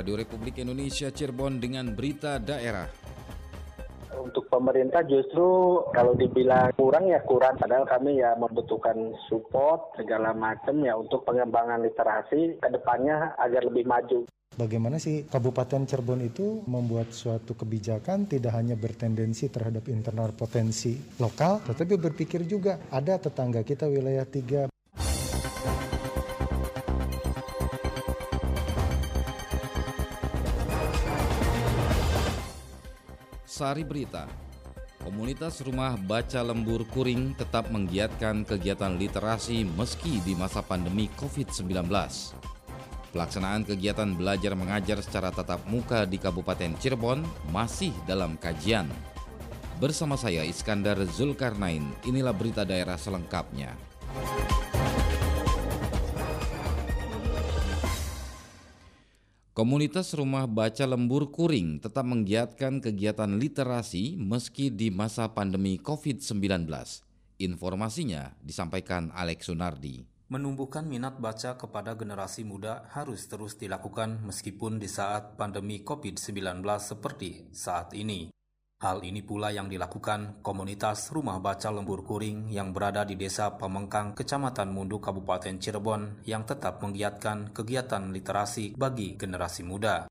Radio Republik Indonesia Cirebon dengan berita daerah. Untuk pemerintah justru kalau dibilang kurang ya kurang, padahal kami ya membutuhkan support segala macam ya untuk pengembangan literasi ke depannya agar lebih maju. Bagaimana sih Kabupaten Cirebon itu membuat suatu kebijakan tidak hanya bertendensi terhadap internal potensi lokal, tetapi berpikir juga ada tetangga kita wilayah tiga Sari Berita Komunitas Rumah Baca Lembur Kuring tetap menggiatkan kegiatan literasi meski di masa pandemi COVID-19. Pelaksanaan kegiatan belajar mengajar secara tatap muka di Kabupaten Cirebon masih dalam kajian. Bersama saya Iskandar Zulkarnain, inilah berita daerah selengkapnya. Komunitas Rumah Baca Lembur Kuring tetap menggiatkan kegiatan literasi meski di masa pandemi COVID-19. Informasinya disampaikan Alex Sunardi. Menumbuhkan minat baca kepada generasi muda harus terus dilakukan meskipun di saat pandemi COVID-19 seperti saat ini. Hal ini pula yang dilakukan komunitas Rumah Baca Lembur Kuring yang berada di Desa Pamengkang, Kecamatan Mundu, Kabupaten Cirebon yang tetap menggiatkan kegiatan literasi bagi generasi muda.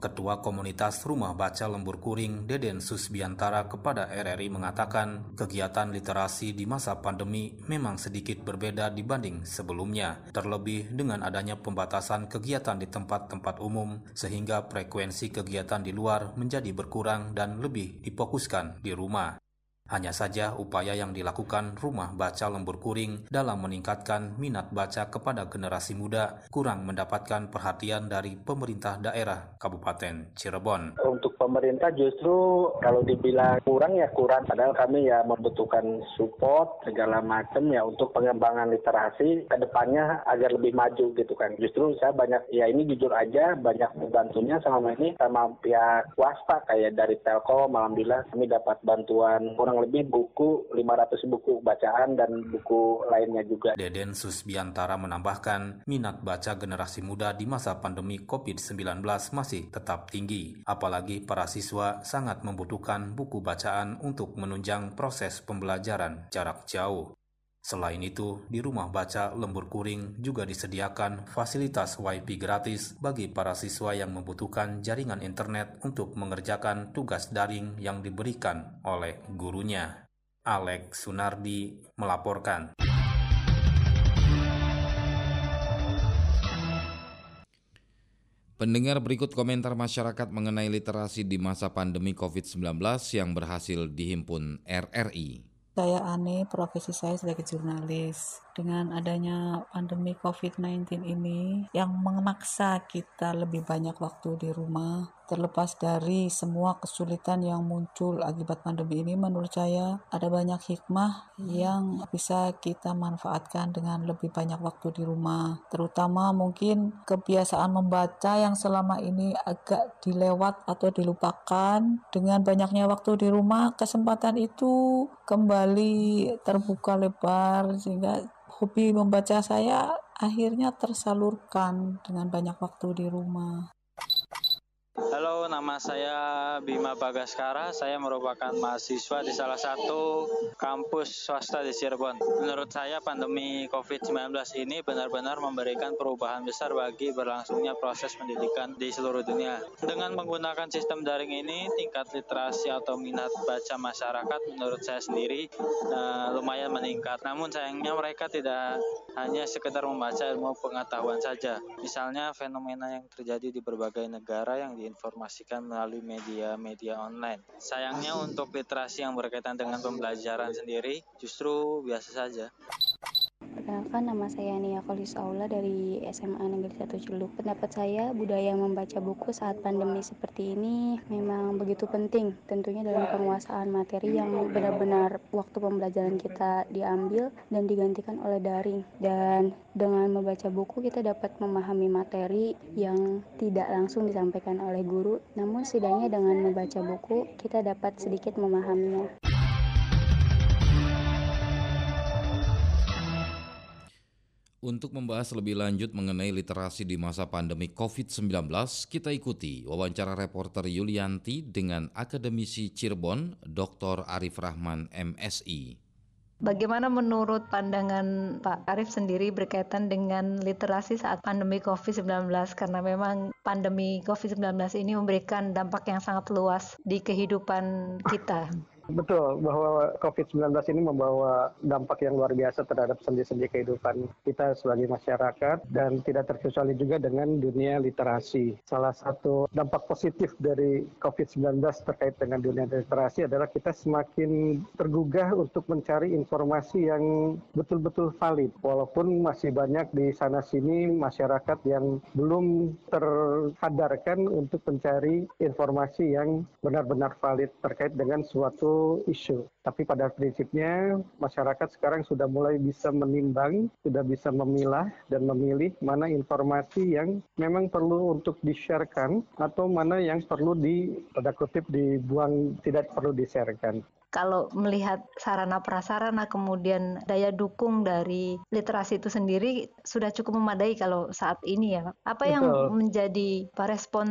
Ketua Komunitas Rumah Baca Lembur Kuring, Deden Susbiantara kepada RRI mengatakan kegiatan literasi di masa pandemi memang sedikit berbeda dibanding sebelumnya, terlebih dengan adanya pembatasan kegiatan di tempat-tempat umum sehingga frekuensi kegiatan di luar menjadi berkurang dan lebih difokuskan di rumah. Hanya saja upaya yang dilakukan Rumah Baca Lembur Kuring dalam meningkatkan minat baca kepada generasi muda kurang mendapatkan perhatian dari pemerintah daerah Kabupaten Cirebon. Untuk pemerintah justru kalau dibilang kurang ya kurang, padahal kami ya membutuhkan support segala macam ya untuk pengembangan literasi ke depannya agar lebih maju gitu kan. Justru saya banyak ya ini jujur aja banyak membantunya selama ini sama pihak swasta kayak dari Telkom alhamdulillah kami dapat bantuan kurang lebih buku 500 buku bacaan dan buku lainnya juga. Deden Susbiantara menambahkan minat baca generasi muda di masa pandemi COVID-19 masih tetap tinggi, apalagi para siswa sangat membutuhkan buku bacaan untuk menunjang proses pembelajaran jarak jauh. Selain itu, di rumah baca Lembur Kuring juga disediakan fasilitas WiFi gratis bagi para siswa yang membutuhkan jaringan internet untuk mengerjakan tugas daring yang diberikan oleh gurunya. Alex Sunardi melaporkan. Pendengar berikut komentar masyarakat mengenai literasi di masa pandemi COVID-19 yang berhasil dihimpun RRI. Saya Ani, profesi saya sebagai jurnalis. Dengan adanya pandemi COVID-19 ini yang memaksa kita lebih banyak waktu di rumah, terlepas dari semua kesulitan yang muncul akibat pandemi ini, menurut saya ada banyak hikmah yang bisa kita manfaatkan dengan lebih banyak waktu di rumah. Terutama mungkin kebiasaan membaca yang selama ini agak dilewat atau dilupakan. Dengan banyaknya waktu di rumah, kesempatan itu kembali terbuka lebar sehingga hobi membaca saya akhirnya tersalurkan dengan banyak waktu di rumah. Halo, nama saya Bima Bagaskara. Saya merupakan mahasiswa di salah satu kampus swasta di Cirebon. Menurut saya pandemi COVID-19 ini benar-benar memberikan perubahan besar bagi berlangsungnya proses pendidikan di seluruh dunia. Dengan menggunakan sistem daring ini, tingkat literasi atau minat baca masyarakat menurut saya sendiri uh, lumayan meningkat. Namun sayangnya mereka tidak hanya sekedar membaca ilmu pengetahuan saja. Misalnya fenomena yang terjadi di berbagai negara yang diinformasikan melalui media-media online. Sayangnya untuk literasi yang berkaitan dengan pembelajaran sendiri justru biasa saja. Perkenalkan nama saya Nia Kolis Aula dari SMA Negeri 1 Celuk. Pendapat saya budaya membaca buku saat pandemi seperti ini memang begitu penting tentunya dalam penguasaan materi yang benar-benar waktu pembelajaran kita diambil dan digantikan oleh daring. Dan dengan membaca buku kita dapat memahami materi yang tidak langsung disampaikan oleh guru, namun setidaknya dengan membaca buku kita dapat sedikit memahaminya. Untuk membahas lebih lanjut mengenai literasi di masa pandemi COVID-19, kita ikuti wawancara reporter Yulianti dengan akademisi Cirebon, Dr. Arif Rahman, MSI. Bagaimana menurut pandangan Pak Arif sendiri berkaitan dengan literasi saat pandemi COVID-19? Karena memang pandemi COVID-19 ini memberikan dampak yang sangat luas di kehidupan kita. Betul, bahwa COVID-19 ini membawa dampak yang luar biasa terhadap sendi-sendi kehidupan kita sebagai masyarakat dan tidak terkecuali juga dengan dunia literasi. Salah satu dampak positif dari COVID-19 terkait dengan dunia literasi adalah kita semakin tergugah untuk mencari informasi yang betul-betul valid. Walaupun masih banyak di sana-sini masyarakat yang belum terhadarkan untuk mencari informasi yang benar-benar valid terkait dengan suatu isu. Tapi pada prinsipnya masyarakat sekarang sudah mulai bisa menimbang, sudah bisa memilah dan memilih mana informasi yang memang perlu untuk di-sharekan atau mana yang perlu di pada kutip dibuang tidak perlu di-sharekan kalau melihat sarana prasarana kemudian daya dukung dari literasi itu sendiri sudah cukup memadai kalau saat ini ya. Apa Betul. yang menjadi respon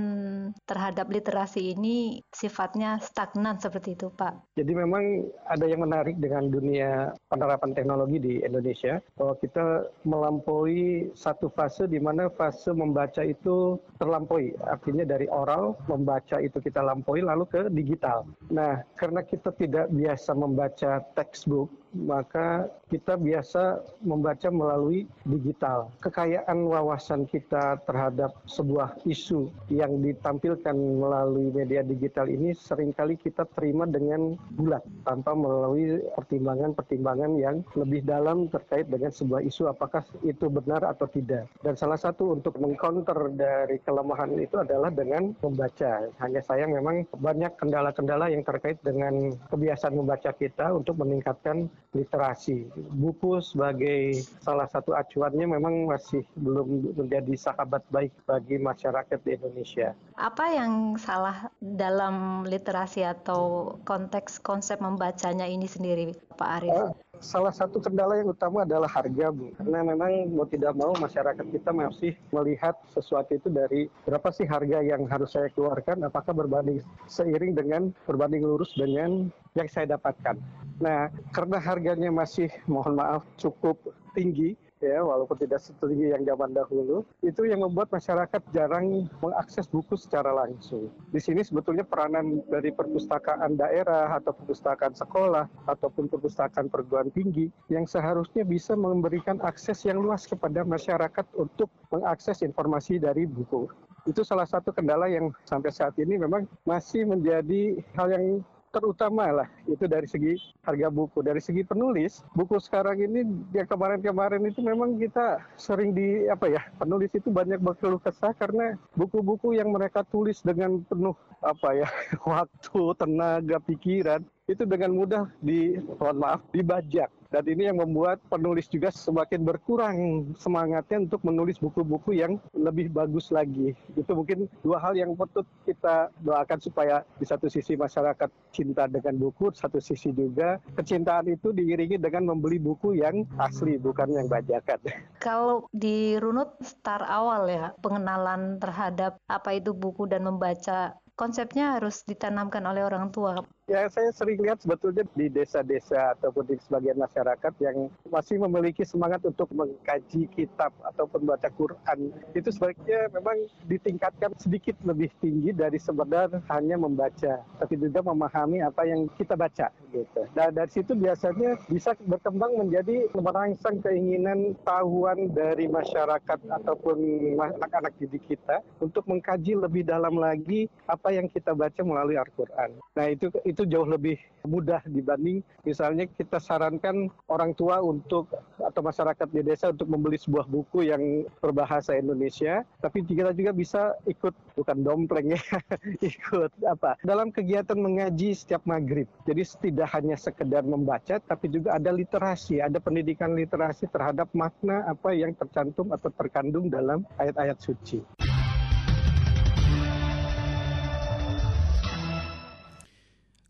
terhadap literasi ini sifatnya stagnan seperti itu, Pak? Jadi memang ada yang menarik dengan dunia penerapan teknologi di Indonesia bahwa kita melampaui satu fase di mana fase membaca itu terlampaui. Artinya dari oral membaca itu kita lampaui lalu ke digital. Nah, karena kita tidak biasa membaca textbook maka kita biasa membaca melalui digital. Kekayaan wawasan kita terhadap sebuah isu yang ditampilkan melalui media digital ini sering kali kita terima dengan bulat tanpa melalui pertimbangan-pertimbangan yang lebih dalam terkait dengan sebuah isu apakah itu benar atau tidak. Dan salah satu untuk mengcounter dari kelemahan itu adalah dengan membaca. Hanya sayang memang banyak kendala-kendala yang terkait dengan kebiasaan membaca kita untuk meningkatkan literasi. Buku sebagai salah satu acuannya memang masih belum menjadi sahabat baik bagi masyarakat di Indonesia. Apa yang salah dalam literasi atau konteks konsep membacanya ini sendiri, Pak Arif? Salah satu kendala yang utama adalah harga, Bu. Karena memang mau tidak mau masyarakat kita masih melihat sesuatu itu dari berapa sih harga yang harus saya keluarkan, apakah berbanding seiring dengan berbanding lurus dengan yang saya dapatkan. Nah, karena harganya masih mohon maaf cukup tinggi ya walaupun tidak setinggi yang zaman dahulu itu yang membuat masyarakat jarang mengakses buku secara langsung. Di sini sebetulnya peranan dari perpustakaan daerah atau perpustakaan sekolah ataupun perpustakaan perguruan tinggi yang seharusnya bisa memberikan akses yang luas kepada masyarakat untuk mengakses informasi dari buku. Itu salah satu kendala yang sampai saat ini memang masih menjadi hal yang terutama lah itu dari segi harga buku. Dari segi penulis, buku sekarang ini yang kemarin-kemarin itu memang kita sering di apa ya penulis itu banyak berkeluh kesah karena buku-buku yang mereka tulis dengan penuh apa ya waktu, tenaga, pikiran itu dengan mudah di mohon maaf dibajak dan ini yang membuat penulis juga semakin berkurang semangatnya untuk menulis buku-buku yang lebih bagus lagi. Itu mungkin dua hal yang patut kita doakan supaya di satu sisi masyarakat cinta dengan buku, satu sisi juga kecintaan itu diiringi dengan membeli buku yang asli bukan yang bajakan. Kalau di runut start awal ya pengenalan terhadap apa itu buku dan membaca konsepnya harus ditanamkan oleh orang tua. Ya, saya sering lihat sebetulnya di desa-desa ataupun di sebagian masyarakat yang masih memiliki semangat untuk mengkaji kitab ataupun baca Quran. Itu sebaiknya memang ditingkatkan sedikit lebih tinggi dari sebenarnya hanya membaca, tapi juga memahami apa yang kita baca gitu. Dan dari situ biasanya bisa berkembang menjadi merangsang keinginan tahuan dari masyarakat ataupun anak-anak didik kita untuk mengkaji lebih dalam lagi apa yang kita baca melalui Al-Quran. Nah itu itu itu jauh lebih mudah dibanding misalnya kita sarankan orang tua untuk atau masyarakat di desa untuk membeli sebuah buku yang berbahasa Indonesia, tapi kita juga bisa ikut bukan dompleng ya, ikut apa dalam kegiatan mengaji setiap maghrib. Jadi tidak hanya sekedar membaca, tapi juga ada literasi, ada pendidikan literasi terhadap makna apa yang tercantum atau terkandung dalam ayat-ayat suci.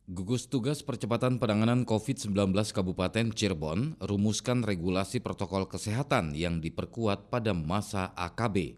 Gugus Tugas Percepatan Penanganan COVID-19 Kabupaten Cirebon rumuskan regulasi protokol kesehatan yang diperkuat pada masa AKB.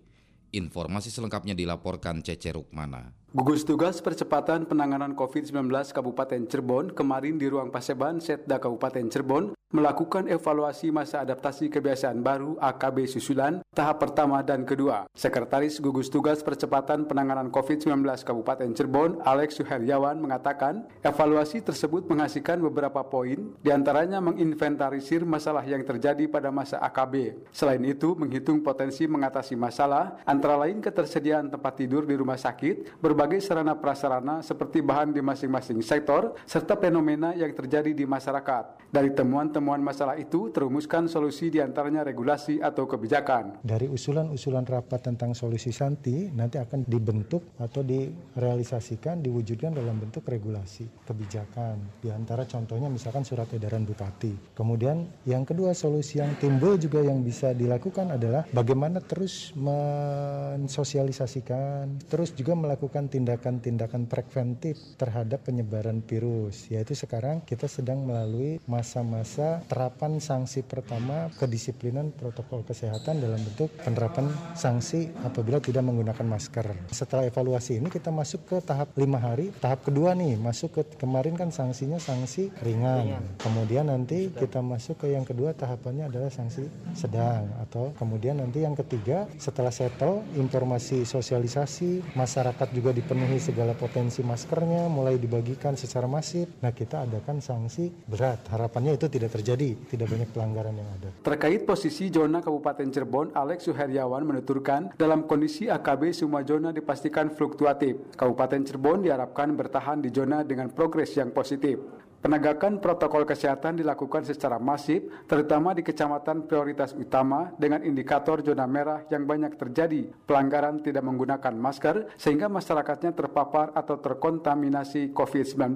Informasi selengkapnya dilaporkan Cece Rukmana. Gugus Tugas Percepatan Penanganan COVID-19 Kabupaten Cirebon kemarin di ruang Paseban Setda Kabupaten Cirebon melakukan evaluasi masa adaptasi kebiasaan baru AKB susulan tahap pertama dan kedua. Sekretaris Gugus Tugas Percepatan Penanganan COVID-19 Kabupaten Cirebon, Alex Suheryawan mengatakan, evaluasi tersebut menghasilkan beberapa poin, di antaranya menginventarisir masalah yang terjadi pada masa AKB. Selain itu, menghitung potensi mengatasi masalah, antara lain ketersediaan tempat tidur di rumah sakit, berbagai berbagai sarana prasarana seperti bahan di masing-masing sektor serta fenomena yang terjadi di masyarakat. Dari temuan-temuan masalah itu terumuskan solusi di antaranya regulasi atau kebijakan. Dari usulan-usulan rapat tentang solusi Santi nanti akan dibentuk atau direalisasikan, diwujudkan dalam bentuk regulasi, kebijakan. Di antara contohnya misalkan surat edaran bupati. Kemudian yang kedua solusi yang timbul juga yang bisa dilakukan adalah bagaimana terus mensosialisasikan, terus juga melakukan tindakan-tindakan preventif terhadap penyebaran virus yaitu sekarang kita sedang melalui masa-masa terapan sanksi pertama kedisiplinan protokol kesehatan dalam bentuk penerapan sanksi apabila tidak menggunakan masker. Setelah evaluasi ini kita masuk ke tahap lima hari, tahap kedua nih masuk ke kemarin kan sanksinya sanksi ringan. Kemudian nanti kita masuk ke yang kedua tahapannya adalah sanksi sedang atau kemudian nanti yang ketiga setelah settle informasi sosialisasi masyarakat juga dipenuhi segala potensi maskernya, mulai dibagikan secara masif. Nah kita adakan sanksi berat. Harapannya itu tidak terjadi, tidak banyak pelanggaran yang ada. Terkait posisi zona Kabupaten Cirebon, Alex Suheryawan menuturkan dalam kondisi AKB semua zona dipastikan fluktuatif. Kabupaten Cirebon diharapkan bertahan di zona dengan progres yang positif. Penegakan protokol kesehatan dilakukan secara masif, terutama di kecamatan prioritas utama dengan indikator zona merah yang banyak terjadi pelanggaran tidak menggunakan masker sehingga masyarakatnya terpapar atau terkontaminasi COVID-19.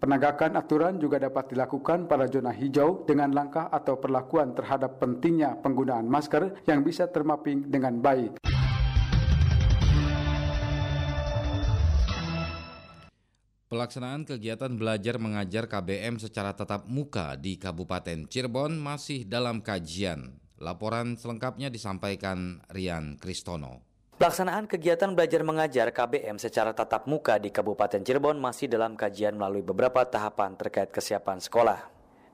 Penegakan aturan juga dapat dilakukan pada zona hijau dengan langkah atau perlakuan terhadap pentingnya penggunaan masker yang bisa termapping dengan baik. Pelaksanaan kegiatan belajar mengajar KBM secara tatap muka di Kabupaten Cirebon masih dalam kajian. Laporan selengkapnya disampaikan Rian Kristono. Pelaksanaan kegiatan belajar mengajar KBM secara tatap muka di Kabupaten Cirebon masih dalam kajian melalui beberapa tahapan terkait kesiapan sekolah.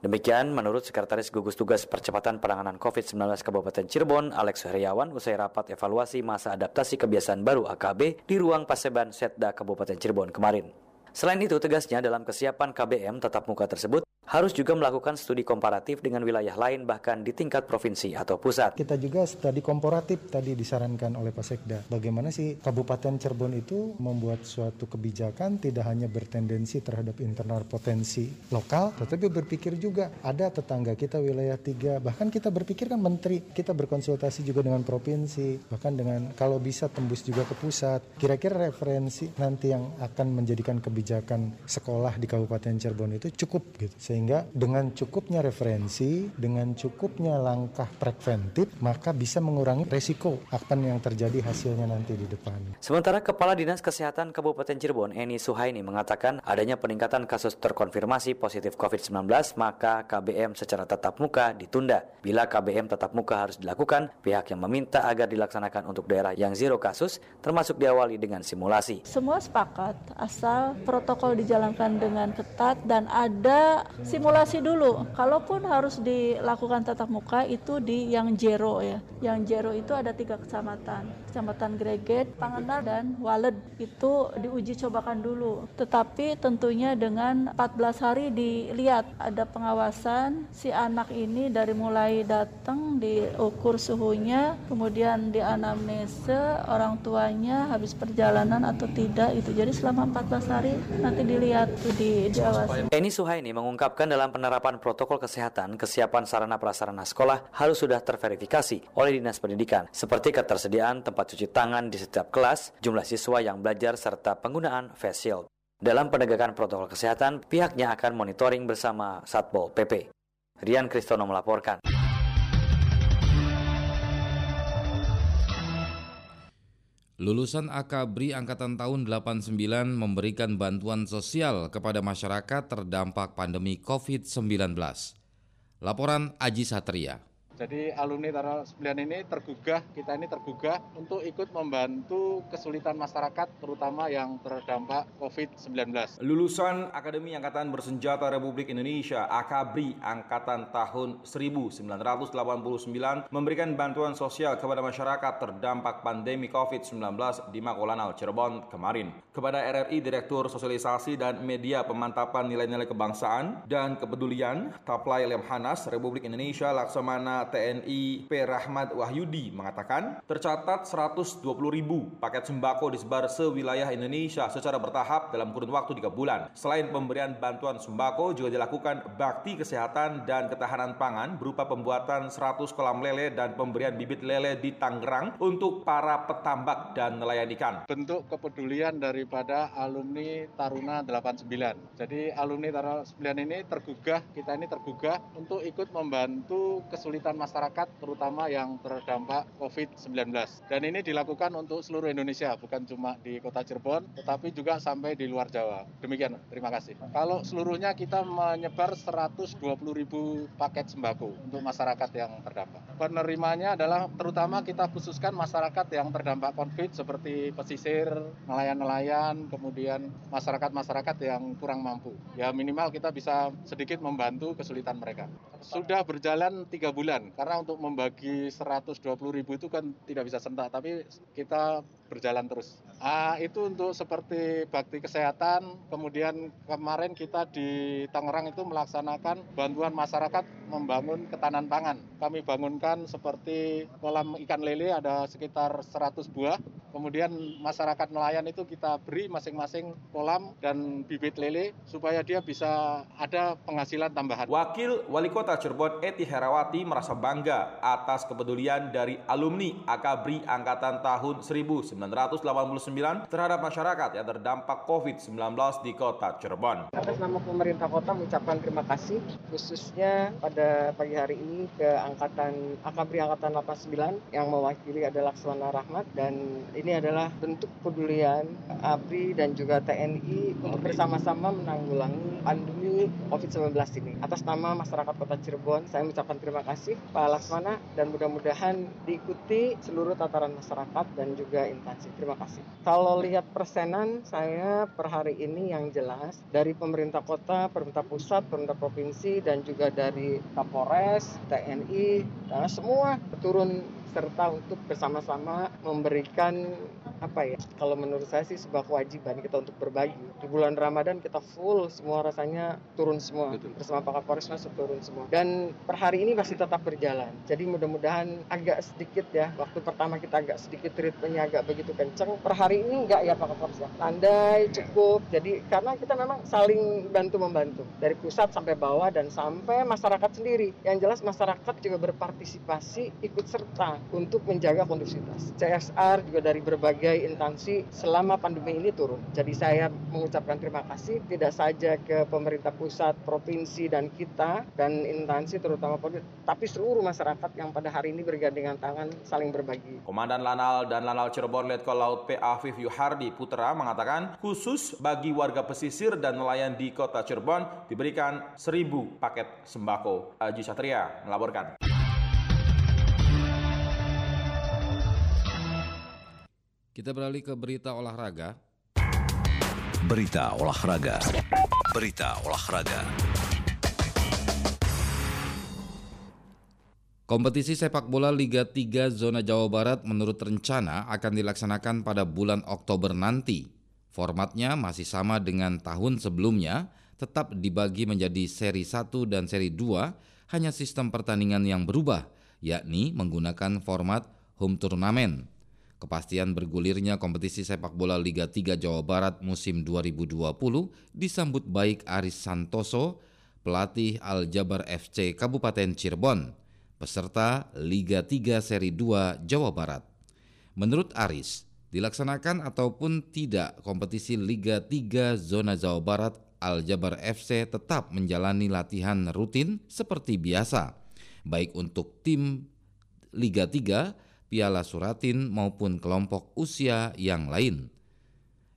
Demikian menurut Sekretaris Gugus Tugas Percepatan Penanganan COVID-19 Kabupaten Cirebon, Alex Heriawan, usai rapat evaluasi masa adaptasi kebiasaan baru AKB di ruang Paseban Setda Kabupaten Cirebon kemarin. Selain itu, tegasnya dalam kesiapan KBM tatap muka tersebut harus juga melakukan studi komparatif dengan wilayah lain bahkan di tingkat provinsi atau pusat. Kita juga studi komparatif tadi disarankan oleh Pak Sekda. Bagaimana sih Kabupaten Cirebon itu membuat suatu kebijakan tidak hanya bertendensi terhadap internal potensi lokal, tetapi berpikir juga ada tetangga kita wilayah tiga, bahkan kita berpikir kan menteri, kita berkonsultasi juga dengan provinsi, bahkan dengan kalau bisa tembus juga ke pusat. Kira-kira referensi nanti yang akan menjadikan kebijakan sekolah di Kabupaten Cirebon itu cukup gitu sehingga dengan cukupnya referensi, dengan cukupnya langkah preventif, maka bisa mengurangi resiko apa yang terjadi hasilnya nanti di depan. Sementara Kepala Dinas Kesehatan Kabupaten Cirebon, Eni Suhaini mengatakan adanya peningkatan kasus terkonfirmasi positif COVID-19, maka KBM secara tatap muka ditunda. Bila KBM tatap muka harus dilakukan, pihak yang meminta agar dilaksanakan untuk daerah yang zero kasus, termasuk diawali dengan simulasi. Semua sepakat, asal protokol dijalankan dengan ketat dan ada simulasi dulu. Kalaupun harus dilakukan tatap muka itu di yang Jero ya. Yang Jero itu ada tiga kecamatan. Kecamatan Greget, Pangenar, dan Waled. Itu diuji cobakan dulu. Tetapi tentunya dengan 14 hari dilihat ada pengawasan si anak ini dari mulai datang diukur suhunya, kemudian di anamnese orang tuanya habis perjalanan atau tidak itu. Jadi selama 14 hari nanti dilihat di diawasi. Eni Suhaini mengungkapkan dalam penerapan protokol kesehatan, kesiapan sarana prasarana sekolah harus sudah terverifikasi oleh Dinas Pendidikan, seperti ketersediaan tempat cuci tangan di setiap kelas, jumlah siswa yang belajar, serta penggunaan face shield. Dalam penegakan protokol kesehatan, pihaknya akan monitoring bersama Satpol PP. Rian Kristono melaporkan. Lulusan Akabri Angkatan tahun 89 memberikan bantuan sosial kepada masyarakat terdampak pandemi COVID-19. Laporan Aji Satria. Jadi alumni Tara 9 ini tergugah, kita ini tergugah untuk ikut membantu kesulitan masyarakat terutama yang terdampak COVID-19. Lulusan Akademi Angkatan Bersenjata Republik Indonesia AKABRI Angkatan tahun 1989 memberikan bantuan sosial kepada masyarakat terdampak pandemi COVID-19 di Makolanal, Cirebon kemarin. Kepada RRI Direktur Sosialisasi dan Media Pemantapan Nilai-Nilai Kebangsaan dan Kepedulian Taplai Lemhanas Republik Indonesia Laksamana TNI P. Rahmat Wahyudi mengatakan tercatat 120 ribu paket sembako disebar sewilayah Indonesia secara bertahap dalam kurun waktu 3 bulan. Selain pemberian bantuan sembako juga dilakukan bakti kesehatan dan ketahanan pangan berupa pembuatan 100 kolam lele dan pemberian bibit lele di Tangerang untuk para petambak dan nelayan ikan. Bentuk kepedulian daripada alumni Taruna 89. Jadi alumni Taruna 9 ini tergugah, kita ini tergugah untuk ikut membantu kesulitan masyarakat terutama yang terdampak COVID-19. Dan ini dilakukan untuk seluruh Indonesia, bukan cuma di kota Cirebon, tetapi juga sampai di luar Jawa. Demikian, terima kasih. Kalau seluruhnya kita menyebar 120 ribu paket sembako untuk masyarakat yang terdampak. Penerimanya adalah terutama kita khususkan masyarakat yang terdampak COVID seperti pesisir, nelayan-nelayan, kemudian masyarakat-masyarakat yang kurang mampu. Ya minimal kita bisa sedikit membantu kesulitan mereka. Sudah berjalan tiga bulan karena untuk membagi 120 ribu itu kan tidak bisa sentak tapi kita berjalan terus. Ah, itu untuk seperti bakti kesehatan, kemudian kemarin kita di Tangerang itu melaksanakan bantuan masyarakat membangun ketahanan pangan. Kami bangunkan seperti kolam ikan lele ada sekitar 100 buah, kemudian masyarakat nelayan itu kita beri masing-masing kolam dan bibit lele supaya dia bisa ada penghasilan tambahan. Wakil Wali Kota Cirebon Eti Herawati merasa bangga atas kepedulian dari alumni Akabri Angkatan tahun 1900 1989 terhadap masyarakat yang terdampak COVID-19 di kota Cirebon. Atas nama pemerintah kota mengucapkan terima kasih khususnya pada pagi hari ini ke Angkatan Akabri Angkatan 89 yang mewakili adalah Lakswana Rahmat dan ini adalah bentuk kepedulian ABRI dan juga TNI untuk bersama-sama menanggulangi pandemi COVID-19 ini. Atas nama masyarakat kota Cirebon saya mengucapkan terima kasih Pak Lakswana dan mudah-mudahan diikuti seluruh tataran masyarakat dan juga instansi instansi. Terima kasih. Kalau lihat persenan, saya per hari ini yang jelas dari pemerintah kota, pemerintah pusat, pemerintah provinsi, dan juga dari Kapolres, TNI, dan semua turun serta untuk bersama-sama memberikan apa ya? Kalau menurut saya sih sebuah kewajiban kita untuk berbagi. Di bulan Ramadan kita full semua rasanya turun semua. Betul. bersama Pak Kapolres masuk turun semua. Dan per hari ini masih tetap berjalan. Jadi mudah-mudahan agak sedikit ya waktu pertama kita agak sedikit ritmenya agak begitu kenceng per hari ini enggak ya Pak Kapolres ya landai cukup. Jadi karena kita memang saling bantu membantu dari pusat sampai bawah dan sampai masyarakat sendiri. Yang jelas masyarakat juga berpartisipasi ikut serta untuk menjaga kondusivitas. CSR juga dari berbagai berbagai instansi selama pandemi ini turun. Jadi saya mengucapkan terima kasih tidak saja ke pemerintah pusat, provinsi dan kita dan instansi terutama Polri, tapi seluruh masyarakat yang pada hari ini bergandengan tangan saling berbagi. Komandan Lanal dan Lanal Cirebon Letkol Laut P. Afif Yuhardi Putra mengatakan khusus bagi warga pesisir dan nelayan di kota Cirebon diberikan seribu paket sembako. Aji Satria melaporkan. Kita beralih ke berita olahraga. Berita olahraga. Berita olahraga. Kompetisi sepak bola Liga 3 Zona Jawa Barat menurut rencana akan dilaksanakan pada bulan Oktober nanti. Formatnya masih sama dengan tahun sebelumnya, tetap dibagi menjadi seri 1 dan seri 2, hanya sistem pertandingan yang berubah, yakni menggunakan format home turnamen. Kepastian bergulirnya kompetisi sepak bola Liga 3 Jawa Barat musim 2020 disambut baik Aris Santoso, pelatih Al Jabar FC Kabupaten Cirebon, peserta Liga 3 Seri 2 Jawa Barat. Menurut Aris, dilaksanakan ataupun tidak kompetisi Liga 3 Zona Jawa Barat Al Jabar FC tetap menjalani latihan rutin seperti biasa, baik untuk tim Liga 3 Piala Suratin maupun kelompok usia yang lain.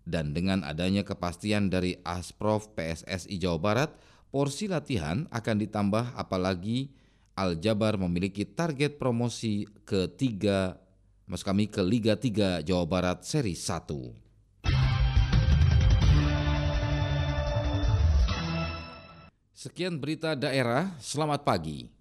Dan dengan adanya kepastian dari Asprof PSSI Jawa Barat, porsi latihan akan ditambah apalagi Al-Jabar memiliki target promosi ketiga Mas kami ke Liga 3 Jawa Barat Seri 1. Sekian berita daerah, selamat pagi.